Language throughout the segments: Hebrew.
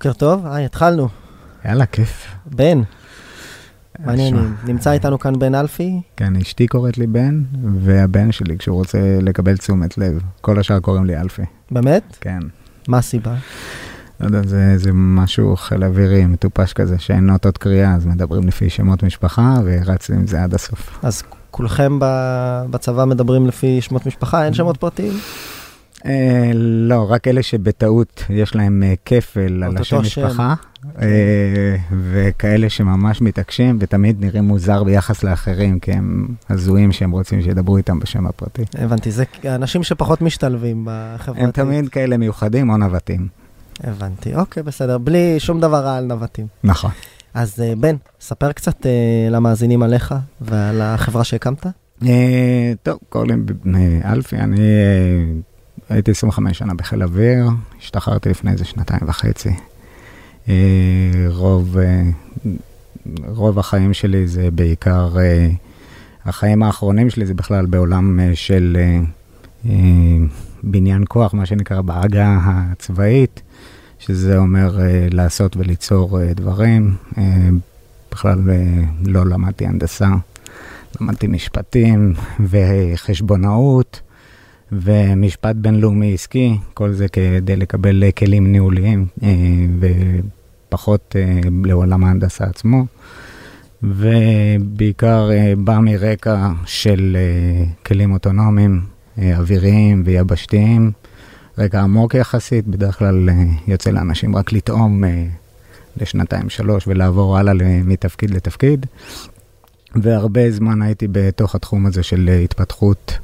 בוקר טוב, היי, התחלנו. יאללה, כיף. בן, מעניינים. נמצא איתנו כאן בן אלפי. כן, אשתי קוראת לי בן, והבן שלי, כשהוא רוצה לקבל תשומת לב, כל השאר קוראים לי אלפי. באמת? כן. מה הסיבה? לא יודע, זה, זה משהו חיל אווירי מטופש כזה, שאין אותות קריאה, אז מדברים לפי שמות משפחה, ורצים עם זה עד הסוף. אז כולכם בצבא מדברים לפי שמות משפחה, אין שמות פרטיים? אה, לא, רק אלה שבטעות יש להם אה, כפל על השם שם. משפחה, אה, וכאלה שממש מתעקשים ותמיד נראים מוזר ביחס לאחרים, כי הם הזויים שהם רוצים שידברו איתם בשם הפרטי. הבנתי, זה אנשים שפחות משתלבים בחברתית. הם תמיד כאלה מיוחדים או נווטים. הבנתי, אוקיי, בסדר, בלי שום דבר רע על נווטים. נכון. אז אה, בן, ספר קצת אה, למאזינים עליך ועל החברה שהקמת. אה, טוב, קוראים לי אלפי, אני הייתי 25 שנה בחיל אוויר, השתחררתי לפני איזה שנתיים וחצי. אה, רוב, אה, רוב החיים שלי זה בעיקר, אה, החיים האחרונים שלי זה בכלל בעולם של בניין כוח, מה שנקרא בעגה הצבאית, שזה אומר לעשות וליצור דברים. בכלל לא למדתי הנדסה. למדתי משפטים וחשבונאות ומשפט בינלאומי עסקי, כל זה כדי לקבל אה, כלים ניהוליים אה, ופחות אה, לעולם ההנדסה עצמו. ובעיקר בא מרקע של כלים אוטונומיים, אוויריים ויבשתיים, רקע עמוק יחסית, בדרך כלל יוצא לאנשים רק לטעום לשנתיים שלוש ולעבור הלאה מתפקיד לתפקיד. והרבה זמן הייתי בתוך התחום הזה של התפתחות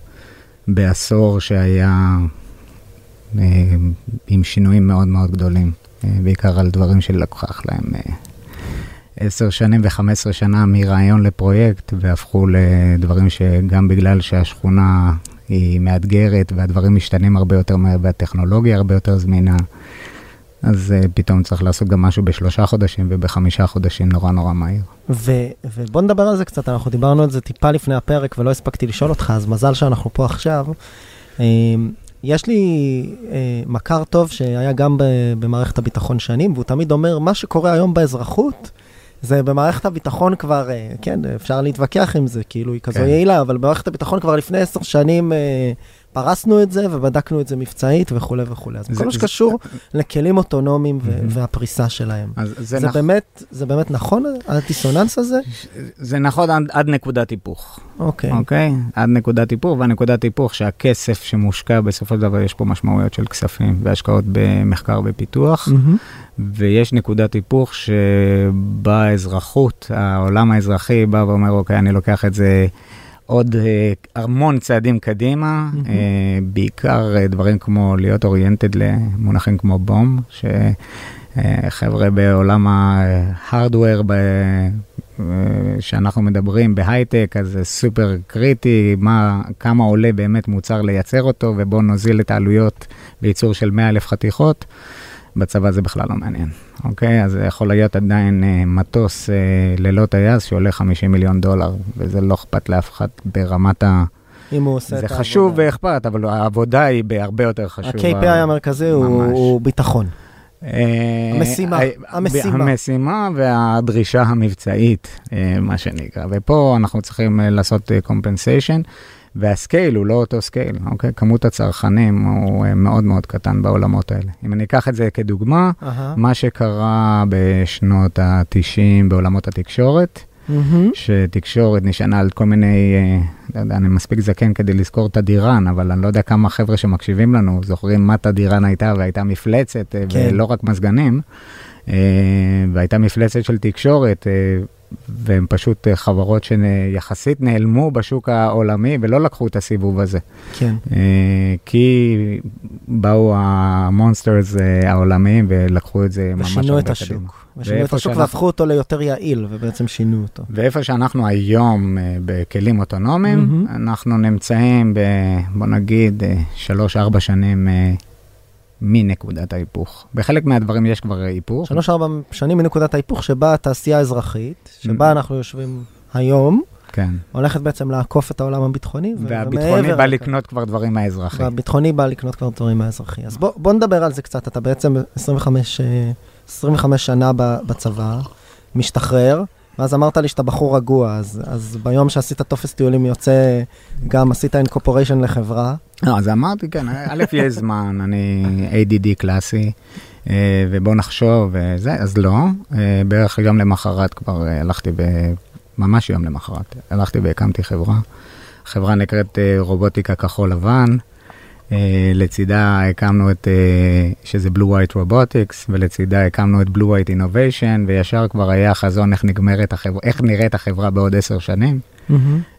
בעשור שהיה אה, עם שינויים מאוד מאוד גדולים, אה, בעיקר על דברים שלקח להם אה, עשר שנים ו-15 שנה מרעיון לפרויקט, והפכו לדברים שגם בגלל שהשכונה היא מאתגרת והדברים משתנים הרבה יותר מהר והטכנולוגיה הרבה יותר זמינה, אז אה, פתאום צריך לעשות גם משהו בשלושה חודשים ובחמישה חודשים נורא נורא מהיר. ו- ובוא נדבר על זה קצת, אנחנו דיברנו על זה טיפה לפני הפרק ולא הספקתי לשאול אותך, אז מזל שאנחנו פה עכשיו. אה, יש לי אה, מכר טוב שהיה גם ב- במערכת הביטחון שנים, והוא תמיד אומר, מה שקורה היום באזרחות, זה במערכת הביטחון כבר, אה, כן, אפשר להתווכח עם זה, כאילו היא כזו כן. יעילה, אבל במערכת הביטחון כבר לפני עשר שנים אה, פרסנו את זה ובדקנו את זה מבצעית וכולי וכולי. אז זה- כל מה זה- שקשור לכלים אוטונומיים ו- Mhm. והפריסה שלהם. זה, זה, נכ... באמת, זה באמת נכון, הדיסוננס הזה? זה נכון עד, עד נקודת היפוך, אוקיי. אוקיי? עד נקודת היפוך, והנקודת היפוך שהכסף שמושקע בסופו של דבר יש פה משמעויות של כספים והשקעות במחקר ופיתוח, מהמם. ויש נקודת היפוך שבה האזרחות, העולם האזרחי בא ואומר, אוקיי, אני לוקח את זה עוד אה, המון צעדים קדימה. אה, בעיקר אה, דברים כמו להיות אוריינטד למונחים כמו בום, שחבר'ה בעולם ההארדוור, ב- שאנחנו מדברים בהייטק, אז זה סופר קריטי, מה, כמה עולה באמת מוצר לייצר אותו, ובואו נוזיל את העלויות בייצור של 100 אלף חתיכות. בצבא זה בכלל לא מעניין, אוקיי? אז זה יכול להיות עדיין אה, מטוס אה, ללא טייס שעולה 50 מיליון דולר, וזה לא אכפת לאף אחד ברמת ה... אם הוא עושה את זה העבודה. חשוב ואכפת, אבל העבודה היא בהרבה יותר חשובה. ה-KPI המרכזי הוא. הוא ביטחון. אה, המשימה, המשימה. המשימה והדרישה המבצעית, אה, מה שנקרא. ופה אנחנו צריכים אה, לעשות compensation, וה scale הוא לא אותו scale, אוקיי? כמות הצרכנים הוא אה, מאוד מאוד קטן בעולמות האלה. אם אני אקח את זה כדוגמה, אהה. מה שקרה בשנות ה-90 בעולמות התקשורת, מהמם. שתקשורת נשענה על כל מיני, אה, לא יודע, אני מספיק זקן כדי לזכור את הדירן, אבל אני לא יודע כמה חבר'ה שמקשיבים לנו זוכרים מה תדירן הייתה, והייתה מפלצת, אה, כן. ולא רק מזגנים, והייתה מפלצת של תקשורת, והן פשוט אה, חברות שיחסית נעלמו בשוק העולמי ולא לקחו את הסיבוב הזה. כן. אה, כי באו המונסטרס אה, העולמיים ולקחו את זה ממש ושינו את קדימה. השוק. ושינו את השוק שאנחנו- והפכו אותו ליותר יעיל, ובעצם שינו אותו. ואיפה שאנחנו היום בכלים אוטונומיים, מהמם. אנחנו נמצאים ב... בוא נגיד, שלוש-ארבע שנים מנקודת ההיפוך. בחלק מהדברים יש כבר היפוך. שלוש-ארבע שנים מנקודת ההיפוך שבה התעשייה האזרחית, שבה אנחנו יושבים היום, כן. הולכת בעצם לעקוף את העולם הביטחוני. והביטחוני בא. לקנות כבר דברים מהאזרחי. והביטחוני בא לקנות כבר דברים מהאזרחי. אז בוא, בוא נדבר על זה קצת. אתה בעצם 25, אה, 25 שנה ב- בצבא, משתחרר, ואז אמרת לי שאתה בחור רגוע, אז, אז ביום שעשית טופס טיולים יוצא, גם עשית אינקופוריישן לחברה. לא, אז אמרתי, כן, א', יש זמן, אני ADD קלאסי, אה, ובוא נחשוב וזה, אז לא. אה, בערך יום למחרת כבר אה, הלכתי, ב... ממש יום למחרת, הלכתי והקמתי חברה. חברה נקראת רובוטיקה כחול לבן. אה, לצידה הקמנו את, אה, שזה Blue White Robotics, ולצידה הקמנו את Blue White Innovation, וישר כבר היה חזון איך נגמרת החברה, איך נראית החברה בעוד עשר שנים.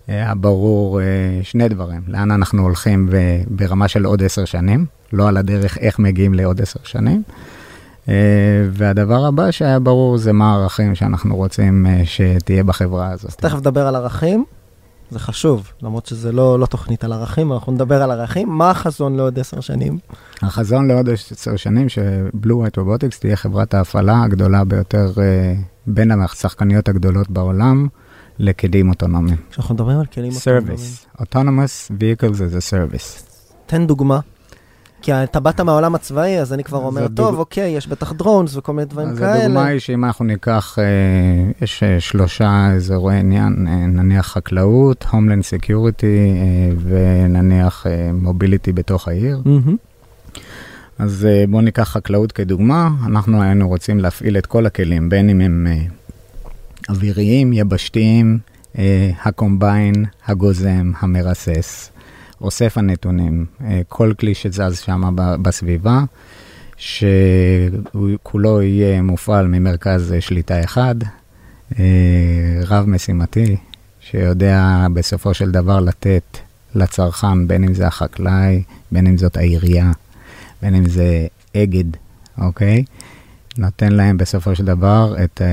היה ברור אה, שני דברים, לאן אנחנו הולכים ברמה של עוד עשר שנים, לא על הדרך איך מגיעים לעוד עשר שנים. והדבר הבא שהיה ברור זה מה הערכים שאנחנו רוצים שתהיה בחברה הזאת. תכף נדבר על ערכים, זה חשוב, למרות שזה לא, לא תוכנית על ערכים, אנחנו נדבר על ערכים. מה החזון לעוד עשר שנים? החזון לעוד עשר שנים שבלו ווייט רובוטיקס תהיה חברת ההפעלה הגדולה ביותר אה, בין השחקניות הגדולות בעולם לכלים אוטונומיים. כשאנחנו מדברים על כלים אוטונומיים. Service, Autonomous Vehicles as a Service. תן דוגמה. כי אתה באת מהעולם הצבאי, אז אני כבר אומר, אז טוב, הדוג- אוקיי, יש בטח drones וכל מיני דברים אז כאלה. הדוגמה היא שאם אנחנו ניקח, אה, יש אה, שלושה אזורי עניין, אה, נניח חקלאות, Homeland Security אה, ונניח אה, מוביליטי בתוך העיר. מהמם. אז אה, בואו ניקח חקלאות כדוגמה, אנחנו היינו רוצים להפעיל את כל הכלים, בין אם הם אה, אוויריים, יבשתיים, אה, הקומביין, הגוזם, המרסס, אוסף הנתונים, אה, כל כלי שזז שם בסביבה, שכולו יהיה מופעל ממרכז שליטה אחד, אה, רב משימתי, שיודע בסופו של דבר לתת לצרכן, בין אם זה החקלאי, בין אם זאת העירייה, בין אם זה אגד, אוקיי? נותן להם בסופו של דבר את uh,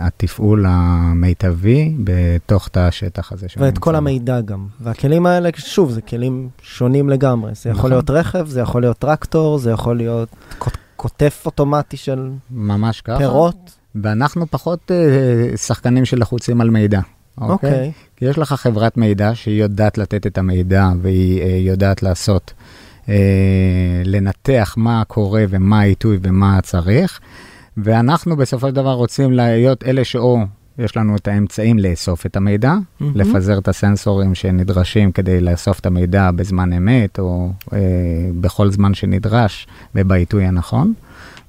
התפעול המיטבי בתוך תא השטח הזה. ואת כל. המידע גם. והכלים האלה, שוב, זה כלים שונים לגמרי. זה יכול נכון. להיות רכב, זה יכול להיות טרקטור, זה יכול להיות קוט- קוטף אוטומטי של ממש ככה. פירות. ואנחנו פחות uh, שחקנים שלחוצים על מידע. אוקיי? אוקיי. כי יש לך חברת מידע שהיא יודעת לתת את המידע והיא uh, יודעת לעשות, לנתח מה קורה ומה העיתוי ומה צריך, ואנחנו בסופו של דבר רוצים להיות אלה שאו יש לנו את האמצעים לאסוף את המידע, מהמם. לפזר את הסנסורים שנדרשים כדי לאסוף את המידע בזמן אמת או אה, בכל זמן שנדרש ובעיתוי הנכון.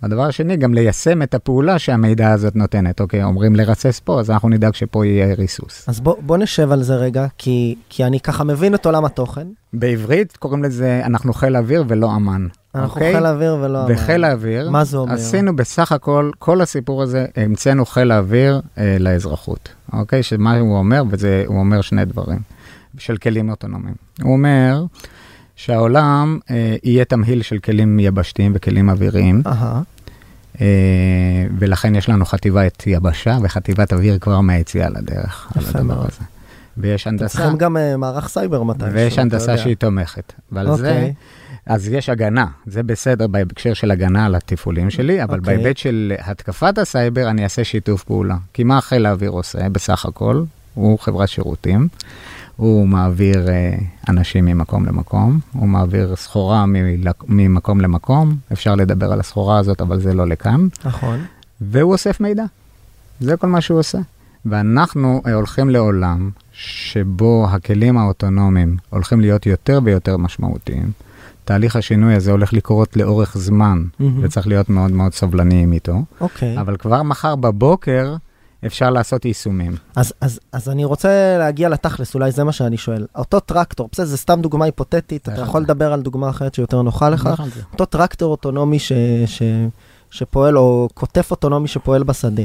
הדבר השני, גם ליישם את הפעולה שהמידע הזאת נותנת. אוקיי, אומרים לרסס פה, אז אנחנו נדאג שפה יהיה ריסוס. אז בוא, בוא נשב על זה רגע, כי, כי אני ככה מבין את עולם התוכן. בעברית קוראים לזה, אנחנו חיל אוויר ולא אמ"ן. אנחנו אוקיי? חיל האוויר ולא... וחיל האוויר, מה זה אומר? עשינו בסך הכל, כל הסיפור הזה, המצאנו חיל האוויר אה, לאזרחות, אוקיי? שמה הוא אומר, וזה, הוא אומר שני דברים, של כלים אוטונומיים. הוא אומר שהעולם אה, יהיה תמהיל של כלים יבשתיים וכלים אוויריים, אה, ולכן יש לנו חטיבת יבשה וחטיבת אוויר כבר מהיציאה לדרך, על הדבר מאוד. הזה. ויש הנדסה, צריכים גם אה, מערך סייבר מתישהו. ויש הנדסה. שהיא תומכת. ועל זה... אוקיי. אז יש הגנה, זה בסדר בהקשר של הגנה על התפעולים שלי, אבל אוקיי. בהיבט של התקפת הסייבר אני אעשה שיתוף פעולה. כי מה חיל האוויר עושה בסך הכל? הוא חברת שירותים, הוא מעביר אה, אנשים ממקום למקום, הוא מעביר סחורה ממקום למקום, אפשר לדבר על הסחורה הזאת, אבל זה לא לכאן, נכון. והוא אוסף מידע. זה כל מה שהוא עושה. ואנחנו אה, הולכים לעולם שבו הכלים האוטונומיים הולכים להיות יותר ויותר משמעותיים. תהליך השינוי הזה הולך לקרות לאורך זמן, מהמם. וצריך להיות מאוד מאוד סבלניים איתו, אוקיי. אבל כבר מחר בבוקר אפשר לעשות יישומים. אז, אז, אז אני רוצה להגיע לתכלס, אולי זה מה שאני שואל. אותו טרקטור, בסדר, זה סתם דוגמה היפותטית, אתה. יכול לדבר על דוגמה אחרת שיותר נוחה לך. נכון. אותו טרקטור אוטונומי ש, ש, שפועל, או כותף אוטונומי שפועל בשדה.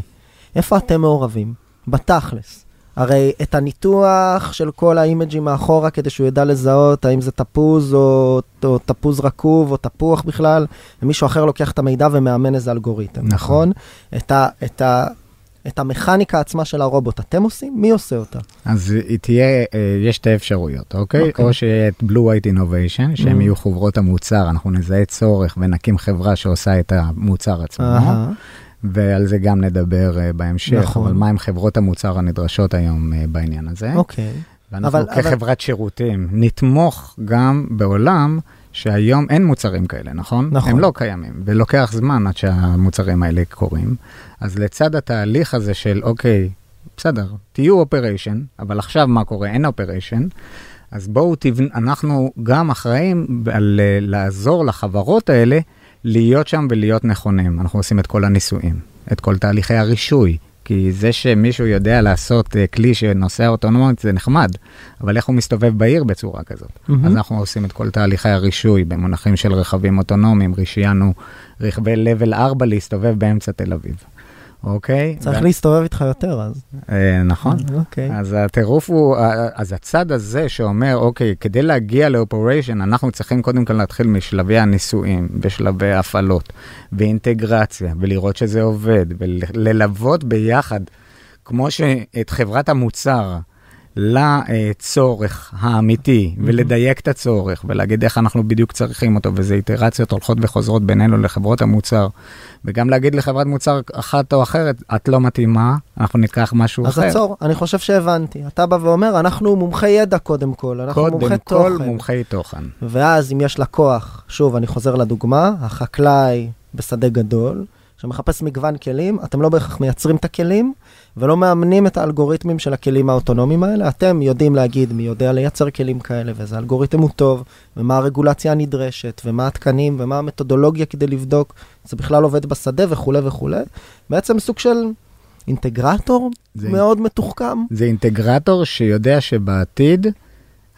איפה אתם מעורבים? בתכלס. הרי את הניתוח של כל האימג'ים מאחורה, כדי שהוא ידע לזהות האם זה תפוז או, או תפוז רקוב או תפוח בכלל, ומישהו אחר לוקח את המידע ומאמן איזה אלגוריתם, נכון. נכון? את, ה, את, ה, את המכניקה עצמה של הרובוט, אתם עושים? מי עושה אותה? אז היא תהיה, אה, יש שתי אפשרויות, אוקיי? אוקיי. או שיהיה את Blue White Innovation, שהם Mm. יהיו חברות המוצר, אנחנו נזהה צורך ונקים חברה שעושה את המוצר עצמו. אהה. ועל זה גם נדבר אה, בהמשך, נכון. אבל מהם חברות המוצר הנדרשות היום אה, בעניין הזה. אוקיי. ואנחנו אבל- אבל- כחברת שירותים נתמוך גם בעולם שהיום אין מוצרים כאלה, נכון? נכון. הם לא קיימים, ולוקח זמן עד שהמוצרים האלה קורים. אז לצד התהליך הזה של, אוקיי, בסדר, תהיו operation, אבל עכשיו מה קורה? אין operation. אז בואו תבנ... אנחנו גם אחראים על לעזור לחברות האלה להיות שם ולהיות נכונים. אנחנו עושים את כל הניסויים, את כל תהליכי הרישוי, כי זה שמישהו יודע לעשות אה, כלי שנוסע אוטונומית זה נחמד, אבל איך הוא מסתובב בעיר בצורה כזאת? מהמם. אז אנחנו עושים את כל תהליכי הרישוי במונחים של רכבים אוטונומיים, רישיינו רכבי level 4 להסתובב באמצע תל אביב. אוקיי? צריך ו- להסתובב איתך יותר אז. אה, נכון. אוקיי. אז הטירוף הוא, אז הצד הזה שאומר, אוקיי, כדי להגיע לאופריישן, אנחנו צריכים קודם כל להתחיל משלבי הניסויים, בשלבי הפעלות, ואינטגרציה, ולראות שזה עובד, וללוות ביחד, כמו שאת חברת המוצר, לצורך האמיתי, ולדייק את הצורך, ולהגיד איך אנחנו בדיוק צריכים אותו, וזה איטרציות הולכות וחוזרות בינינו לחברות המוצר, וגם להגיד לחברת מוצר אחת או אחרת, את לא מתאימה, אנחנו ניקח משהו אז אחר. עצור, אני חושב שהבנתי. אתה בא ואומר, אנחנו מומחי ידע קודם כל, אנחנו קודם מומחי כל תוכן. מומחי תוכן. ואז אם יש לקוח, שוב, אני חוזר לדוגמה, החקלאי בשדה גדול, שמחפש מגוון כלים, אתם לא בהכרח מייצרים את הכלים, ולא מאמנים את האלגוריתמים של הכלים האוטונומיים האלה. אתם יודעים להגיד מי יודע לייצר כלים כאלה, ואיזה אלגוריתם הוא טוב, ומה הרגולציה הנדרשת, ומה התקנים, ומה המתודולוגיה כדי לבדוק, זה בכלל עובד בשדה וכולי וכולי. בעצם סוג של אינטגרטור זה- מאוד מתוחכם. זה אינטגרטור שיודע שבעתיד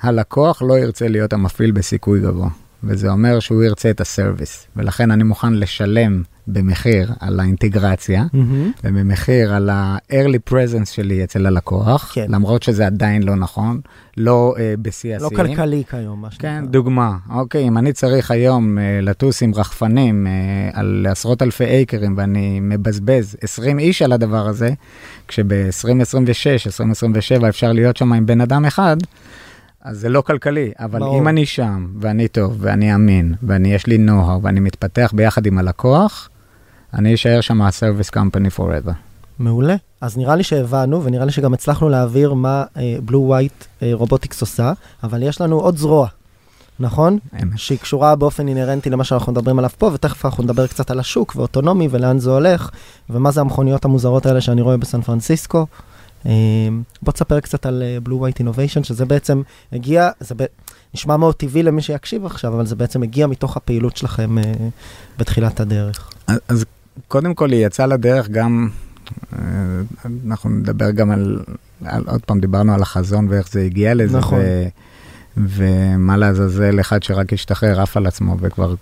הלקוח לא ירצה להיות המפעיל בסיכוי גבוה. וזה אומר שהוא ירצה את הסרוויס. ולכן אני מוכן לשלם במחיר על האינטגרציה, מהמם. ובמחיר על ה-early presence שלי אצל הלקוח, כן. למרות שזה עדיין לא נכון, לא uh, בשיא לא השיאים. כלכלי כיום, מה שנקרא. כן, דוגמה. אוקיי, אם אני צריך היום uh, לטוס עם רחפנים uh, על עשרות אלפי אייקרים ואני מבזבז 20 איש על הדבר הזה, כשב-2026, 2027 אפשר להיות שם עם בן אדם אחד, אז זה לא כלכלי. אבל ברור. אם אני שם, ואני טוב, ואני אמין, ואני יש לי know-how, ואני מתפתח ביחד עם הלקוח, אני אשאר שם ה-service company forever. מעולה. אז נראה לי שהבנו, ונראה לי שגם הצלחנו להעביר מה בלו ווייט רובוטיקס עושה, אבל יש לנו עוד זרוע, נכון? אמת. שהיא קשורה באופן אינהרנטי למה שאנחנו מדברים עליו פה, ותכף אנחנו נדבר קצת על השוק ואוטונומי ולאן זה הולך, ומה זה המכוניות המוזרות האלה שאני רואה בסן פרנסיסקו. אה, בוא תספר קצת על בלו ווייט אינוביישן, שזה בעצם הגיע, זה ב... נשמע מאוד טבעי למי שיקשיב עכשיו, אבל זה בעצם הגיע מתוך הפעילות שלכם אה, בתחילת הדרך. אז, אז קודם כל היא יצאה לדרך גם, אה, אנחנו נדבר גם על, על, עוד פעם דיברנו על החזון ואיך זה הגיע לזה. נכון. ו, ומה לעזאזל אחד שרק השתחרר עף על עצמו וכבר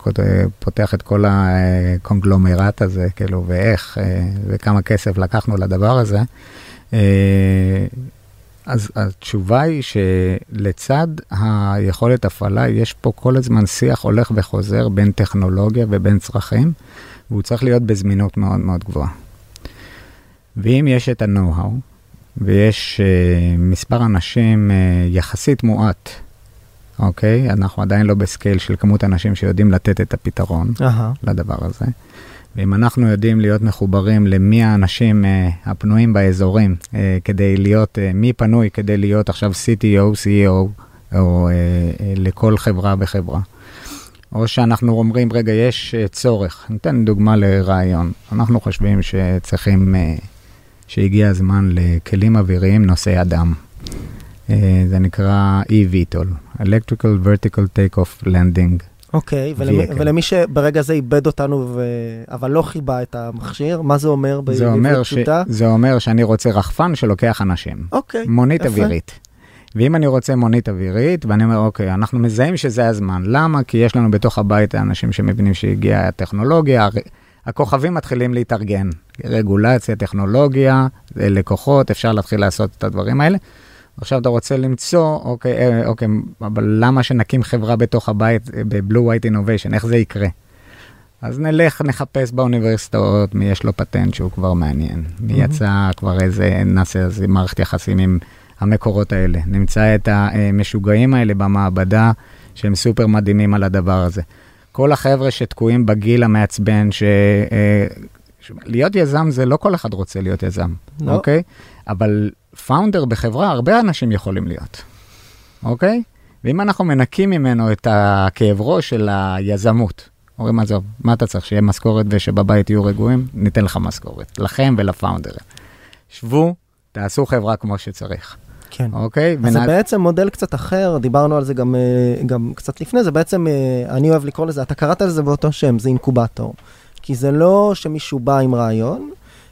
פותח את כל הקונגלומרט הזה, כאילו, ואיך, אה, וכמה כסף לקחנו לדבר הזה. אה, אז התשובה היא שלצד היכולת הפעלה, יש פה כל הזמן שיח הולך וחוזר בין טכנולוגיה ובין צרכים, והוא צריך להיות בזמינות מאוד מאוד גבוהה. ואם יש את ה-Know-how, ויש uh, מספר אנשים uh, יחסית מועט, אוקיי? אנחנו עדיין לא בסקייל של כמות אנשים שיודעים לתת את הפתרון אהה, לדבר הזה. ואם אנחנו יודעים להיות מחוברים למי האנשים uh, הפנויים באזורים, uh, כדי להיות, uh, מי פנוי כדי להיות עכשיו CTO, CEO, או uh, לכל חברה וחברה. או שאנחנו אומרים, רגע, יש uh, צורך. ניתן דוגמה לרעיון. אנחנו חושבים שצריכים, uh, שהגיע הזמן לכלים אוויריים נושאי אדם. Uh, זה נקרא e-VTOL, Electrical Vertical Take-off Landing. אוקיי, ולמי, Vehicle. ולמי שברגע זה איבד אותנו, ו... אבל לא חיבה את המכשיר, מה זה אומר בעברית אומר, ש... פשוטה? זה אומר שאני רוצה רחפן שלוקח אנשים. אוקיי, מונית יפה. אווירית. ואם אני רוצה מונית אווירית, ואני אומר, אוקיי, אנחנו מזהים שזה הזמן. למה? כי יש לנו בתוך הבית האנשים שמבינים שהגיעה הטכנולוגיה. הכוכבים מתחילים להתארגן. רגולציה, טכנולוגיה, אה, לקוחות, אפשר להתחיל לעשות את הדברים האלה. עכשיו אתה רוצה למצוא, אוקיי, אה, אוקיי, אבל למה שנקים חברה בתוך הבית אה, ב-Blue White Innovation, איך זה יקרה? אז נלך, נחפש באוניברסיטאות מי יש לו פטנט שהוא כבר מעניין. מי יצא כבר איזה, נעשה איזה מערכת יחסים עם המקורות האלה. נמצא את המשוגעים האלה במעבדה, שהם סופר מדהימים על הדבר הזה. כל החבר'ה שתקועים בגיל המעצבן, ש... אה, ש- להיות יזם זה לא כל אחד רוצה להיות יזם, לא. אוקיי? אבל פאונדר בחברה, הרבה אנשים יכולים להיות, אוקיי? ואם אנחנו מנקים ממנו את הכאב ראש של היזמות, אומרים, עזוב, מה אתה צריך, שיהיה משכורת ושבבית יהיו רגועים? ניתן לך משכורת, לכם ולפאונדרים. שבו, תעשו חברה כמו שצריך, כן. אוקיי? אז זה ונע- בעצם מודל קצת אחר, דיברנו על זה גם, אה, גם קצת לפני, זה בעצם, אה, אני אוהב לקרוא לזה, אתה קראת לזה באותו שם, זה אינקובטור. כי זה לא שמישהו בא עם רעיון,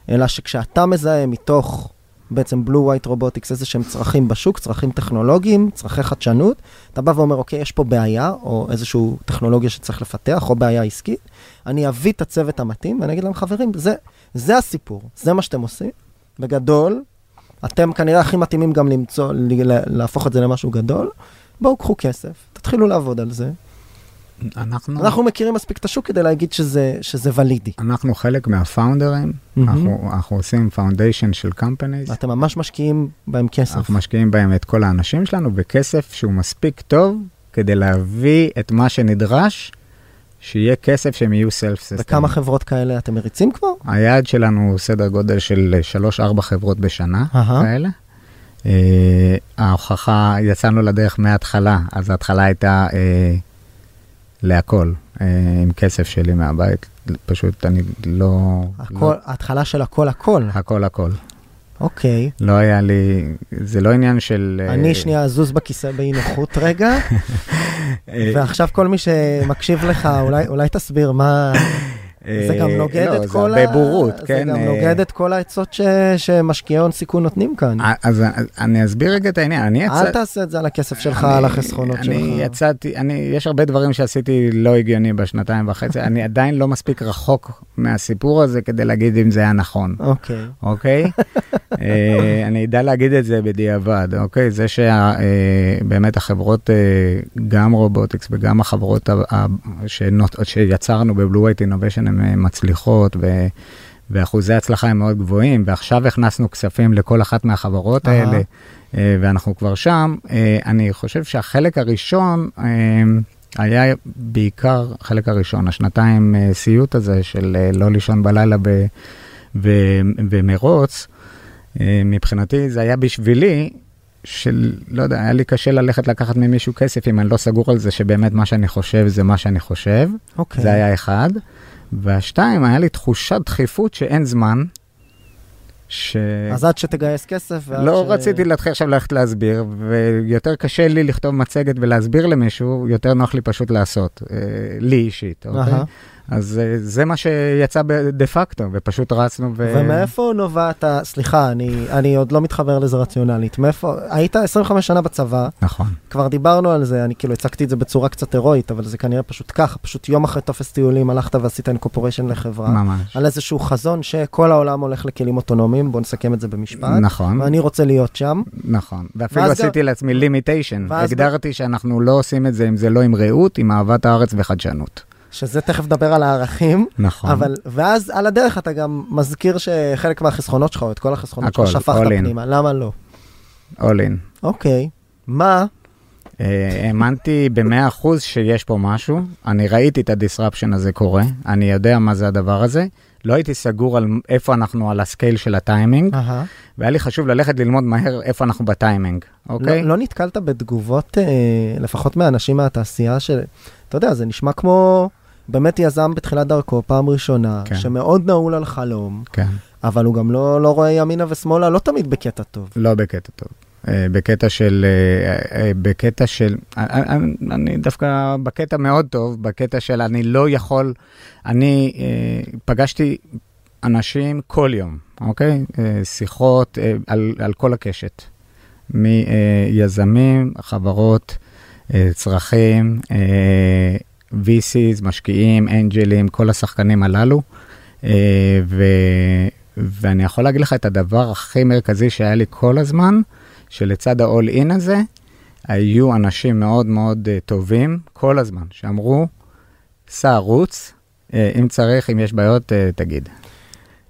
אלא שכשאתה מזהה מתוך בעצם בלו ווייט רובוטיקס איזה שהם צרכים בשוק, צרכים טכנולוגיים, צרכי חדשנות, אתה בא ואומר, אוקיי, יש פה בעיה, או איזושהי טכנולוגיה שצריך לפתח, או בעיה עסקית, אני אביא את הצוות המתאים, ואני אגיד להם, חברים, זה, זה הסיפור, זה מה שאתם עושים. בגדול, אתם כנראה הכי מתאימים גם למצוא, להפוך את זה למשהו גדול. בואו, קחו כסף, תתחילו לעבוד על זה. אנחנו... אנחנו מכירים מספיק את השוק כדי להגיד שזה, שזה valid. אנחנו חלק מה founderים, מהמם. אנחנו, אנחנו עושים foundation של companies, ואתם ממש משקיעים בהם כסף. אנחנו משקיעים בהם את כל האנשים שלנו בכסף שהוא מספיק טוב כדי להביא את מה שנדרש, שיהיה כסף שהם יהיו סלף סיסטם. וכמה חברות כאלה אתם מריצים כבר? היעד שלנו הוא סדר גודל של 3-4 חברות בשנה אהה. כאלה. אה, ההוכחה, יצאנו לדרך מההתחלה, אז ההתחלה הייתה אה, להכל, אה, עם כסף שלי מהבית, פשוט אני לא... הכל, לא ההתחלה של הכל הכל. הכל הכל. אוקיי. לא היה לי, זה לא עניין של... אה, אני שנייה אזוז בכיסא באי נוחות רגע, אה, ועכשיו כל מי שמקשיב לך, אולי, אולי תסביר מה... זה גם אה, נוגד לא, את זה כל הרבה בורות, זה כן? גם אה, נוגד את כל העצות ש... שמשקיעי הון סיכון נותנים כאן. אה, אז אני אסביר רגע את העניין. אני אל יצא- תעשה את זה על הכסף שלך, אני- על החסכונות שלך. אני יצאתי, אני, יש הרבה דברים שעשיתי לא הגיוני בשנתיים וחצי, אני עדיין לא מספיק רחוק מהסיפור הזה כדי להגיד אם זה היה נכון, אוקיי. אוקיי? אני אדע להגיד את זה בדיעבד, אוקיי? זה שבאמת החברות, גם רובוטיקס וגם החברות ה- ה- שיצרנו בבלו ווייט אינוביישן הן אה, מצליחות ו... ואחוזי ההצלחה הם מאוד גבוהים, ועכשיו הכנסנו כספים לכל אחת מהחברות. האלה, אה, ואנחנו כבר שם. אה, אני חושב שהחלק הראשון היה בעיקר, החלק הראשון, השנתיים סיוט הזה של לא לישון בלילה ב- ו- ומרוץ, מבחינתי זה היה בשבילי, של, לא יודע, היה לי קשה ללכת לקחת ממישהו כסף אם אני לא סגור על זה שבאמת מה שאני חושב זה מה שאני חושב. אוקיי. זה היה אחד. והשתיים, היה לי תחושת דחיפות שאין זמן. ש... אז עד שתגייס כסף, לא ש... רציתי להתחיל עכשיו ללכת להסביר, ויותר קשה לי לכתוב מצגת ולהסביר למישהו, יותר נוח לי פשוט לעשות, אה, לי אישית, אוקיי? אהה. אז אה, זה מה שיצא דה פקטו, ופשוט רצנו ו... ומאיפה נובעת, ה- סליחה, אני, אני עוד לא מתחבר לזה רציונלית, מאיפה, היית 25 שנה בצבא, נכון. כבר דיברנו על זה, אני כאילו הצגתי את זה בצורה קצת הירואית, אבל זה כנראה פשוט ככה, פשוט יום אחרי טופס טיולים הלכת ועשית incorporation לחברה, ממש. על איזשהו חזון שכל העולם הולך לכלים אוטונומיים, בוא נסכם את זה במשפט, נכון, ואני רוצה להיות שם, נכון. ואפילו עשיתי לעצמי limitation. הגדרתי שאנחנו לא עושים את זה אם זה לא עם רעות, עם אהבת הארץ וחדשנות. שזה תכף נדבר על הערכים, נכון. אבל, ואז על הדרך אתה גם מזכיר שחלק מהחסכונות שלך, או את כל החסכונות שלך, שפכת. פנימה, למה לא? all in. אוקיי, מה? אה, האמנתי במאה אחוז שיש פה משהו, אני ראיתי את ה disruption הזה קורה, אני יודע מה זה הדבר הזה, לא הייתי סגור על איפה אנחנו על ה scale של הטיימינג, אהה. והיה לי חשוב ללכת ללמוד מהר איפה אנחנו בטיימינג, אוקיי? לא, לא נתקלת בתגובות, אה, לפחות מאנשים מהתעשייה, של, אתה יודע, זה נשמע כמו באמת יזם בתחילת דרכו, פעם ראשונה, כן. שמאוד נעול על חלום, כן, אבל הוא גם לא, לא רואה ימינה ושמאלה, לא תמיד בקטע טוב. לא בקטע טוב. אה, בקטע של, אה, אה, בקטע של, אני, אני- דווקא בקטע מאוד טוב, בקטע של אני לא יכול, אני פגשתי אנשים כל יום, אוקיי? שיחות על, על כל הקשת, מיזמים, חברות, צרכים, VCs, משקיעים, אנג'לים, כל השחקנים הללו. אה, ו, ואני יכול להגיד לך את הדבר הכי מרכזי שהיה לי כל הזמן, שלצד ה-all in הזה, היו אנשים מאוד מאוד אה, טובים כל הזמן, שאמרו, סע, רוץ, אה, אם צריך, אם יש בעיות, תגיד.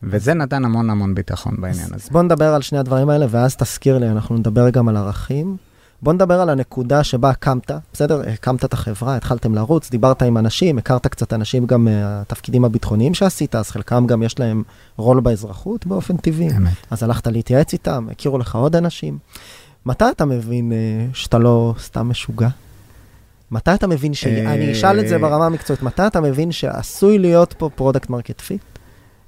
וזה נתן המון המון ביטחון בעניין הזה. אז בוא נדבר על שני הדברים האלה, ואז תזכיר לי, אנחנו נדבר גם על ערכים. בוא נדבר על הנקודה שבה קמת, בסדר? הקמת את החברה, התחלתם לרוץ, דיברת עם אנשים, הכרת קצת אנשים גם מהתפקידים הביטחוניים שעשית, אז חלקם גם יש להם רול באזרחות באופן טבעי. אמת. אז הלכת להתייעץ איתם, הכירו לך עוד אנשים. מתי אתה מבין אה, שאתה לא סתם משוגע? מתי אתה מבין ש... אה, אני אשאל את זה ברמה המקצועית, מתי אתה מבין שעשוי להיות פה product market fit?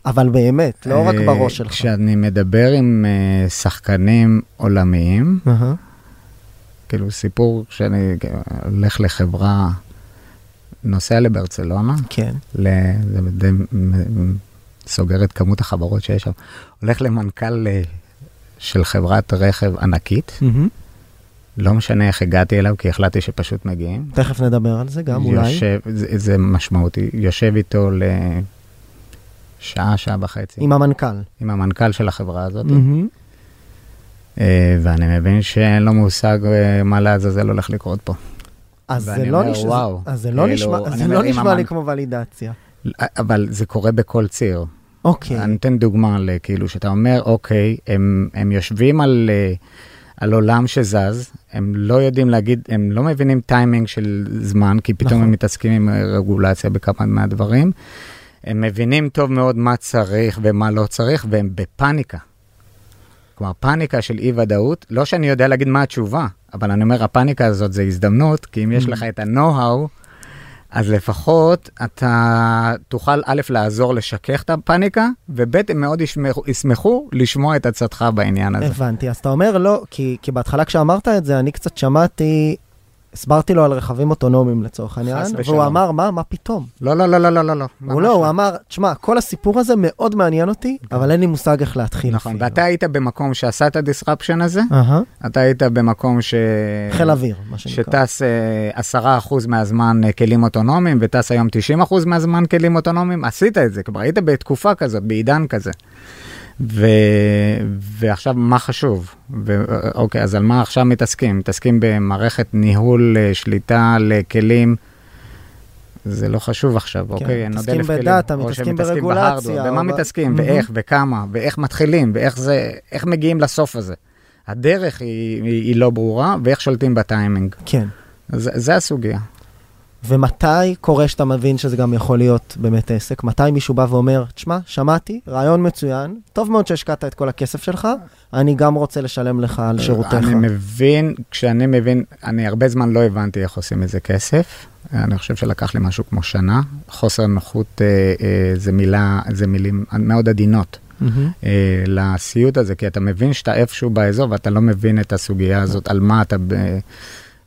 אבל באמת, לא רק אה, בראש שלך. כשאני מדבר עם אה, שחקנים עולמיים, אהה. כאילו סיפור שאני הולך לחברה, נוסע לברצלונה, כן. ל- זה די סוגר את כמות החברות שיש שם, הולך למנכ"ל אה, של חברת רכב ענקית, מהמם. לא משנה איך הגעתי אליו, כי החלטתי שפשוט מגיעים. תכף נדבר על זה גם, אולי. יושב, זה, זה משמעותי, יושב איתו לשעה, שעה וחצי, עם המנכ"ל. עם המנכ"ל של החברה הזאת, מהמם. אה, ואני מבין שאין לו מושג אה, מה לעזאזל הולך לקרות פה. אז זה לא אומר, נשמע, וואו, אז זה לא כאילו, נשמע, זה לא נשמע לי כמו ולידציה. אבל זה קורה בכל ציר. אוקיי. אני אתן דוגמה, כאילו, שאתה אומר, אוקיי, הם, הם יושבים על, אה, על עולם שזז, הם לא יודעים להגיד, הם לא מבינים טיימינג של זמן, כי פתאום נכון. הם מתעסקים עם אה, רגולציה בכמה מהדברים. הם מבינים טוב מאוד מה צריך ומה לא צריך, והם בפאניקה. כלומר, פאניקה של אי-ודאות, לא שאני יודע להגיד מה התשובה, אבל אני אומר, הפאניקה הזאת זה הזדמנות, כי אם יש Mm. לך את ה-know-how, אז לפחות אתה תוכל א', לעזור לשכך את הפאניקה, וב', הם מאוד ישמחו, ישמחו לשמוע את עצתך בעניין הזה. הבנתי. אז אתה אומר לא, כי, כי בהתחלה כשאמרת את זה, אני קצת שמעתי, הסברתי לו על רכבים אוטונומיים לצורך העניין, והוא. אמר, מה, מה פתאום? לא, לא, לא, לא, לא, לא, לא. הוא לא, הוא אמר, תשמע, כל הסיפור הזה מאוד מעניין אותי, אבל אין לי מושג איך להתחיל. נכון, אפילו." ואתה היית במקום שעשה את הדיסרפשן הזה, אתה היית במקום ש... חיל אוויר, מה שנקרא. שטס אה, 10% מהזמן אה, כלים אוטונומיים, וטס היום 90% מהזמן כלים אוטונומיים, עשית את זה, כלומר היית בתקופה כזאת, בעידן כזה. ו... ועכשיו, מה חשוב? ו... אוקיי, אז על מה עכשיו מתעסקים? מתעסקים במערכת ניהול אה, שליטה לכלים. זה לא חשוב עכשיו, אוקיי? כן, מתעסקים אלף כלים. בדאטה, מתעסקים ברגולציה, בהארדוור, או במה ב- מתעסקים, מהמם. ואיך, וכמה, ואיך מתחילים, ואיך זה, איך מגיעים לסוף הזה. הדרך היא, היא, היא לא ברורה, ואיך שולטים בטיימינג. כן. זה, זה הסוגיה. ומתי קורה שאתה מבין שזה גם יכול להיות באמת עסק? מתי מישהו בא ואומר, תשמע, שמעתי, רעיון מצוין, טוב מאוד שהשקעת את כל הכסף שלך, אני גם רוצה לשלם לך על שירותיך. אני מבין, כשאני מבין, אני הרבה זמן לא הבנתי איך עושים מזה כסף. אני חושב שלקח לי משהו כמו שנה. חוסר נוחות אה, אה, זה מילה, זה מילים מאוד עדינות. אה, לסיוט הזה, כי אתה מבין שאתה איפשהו באזור ואתה לא מבין את הסוגיה הזאת, על מה אתה... ב...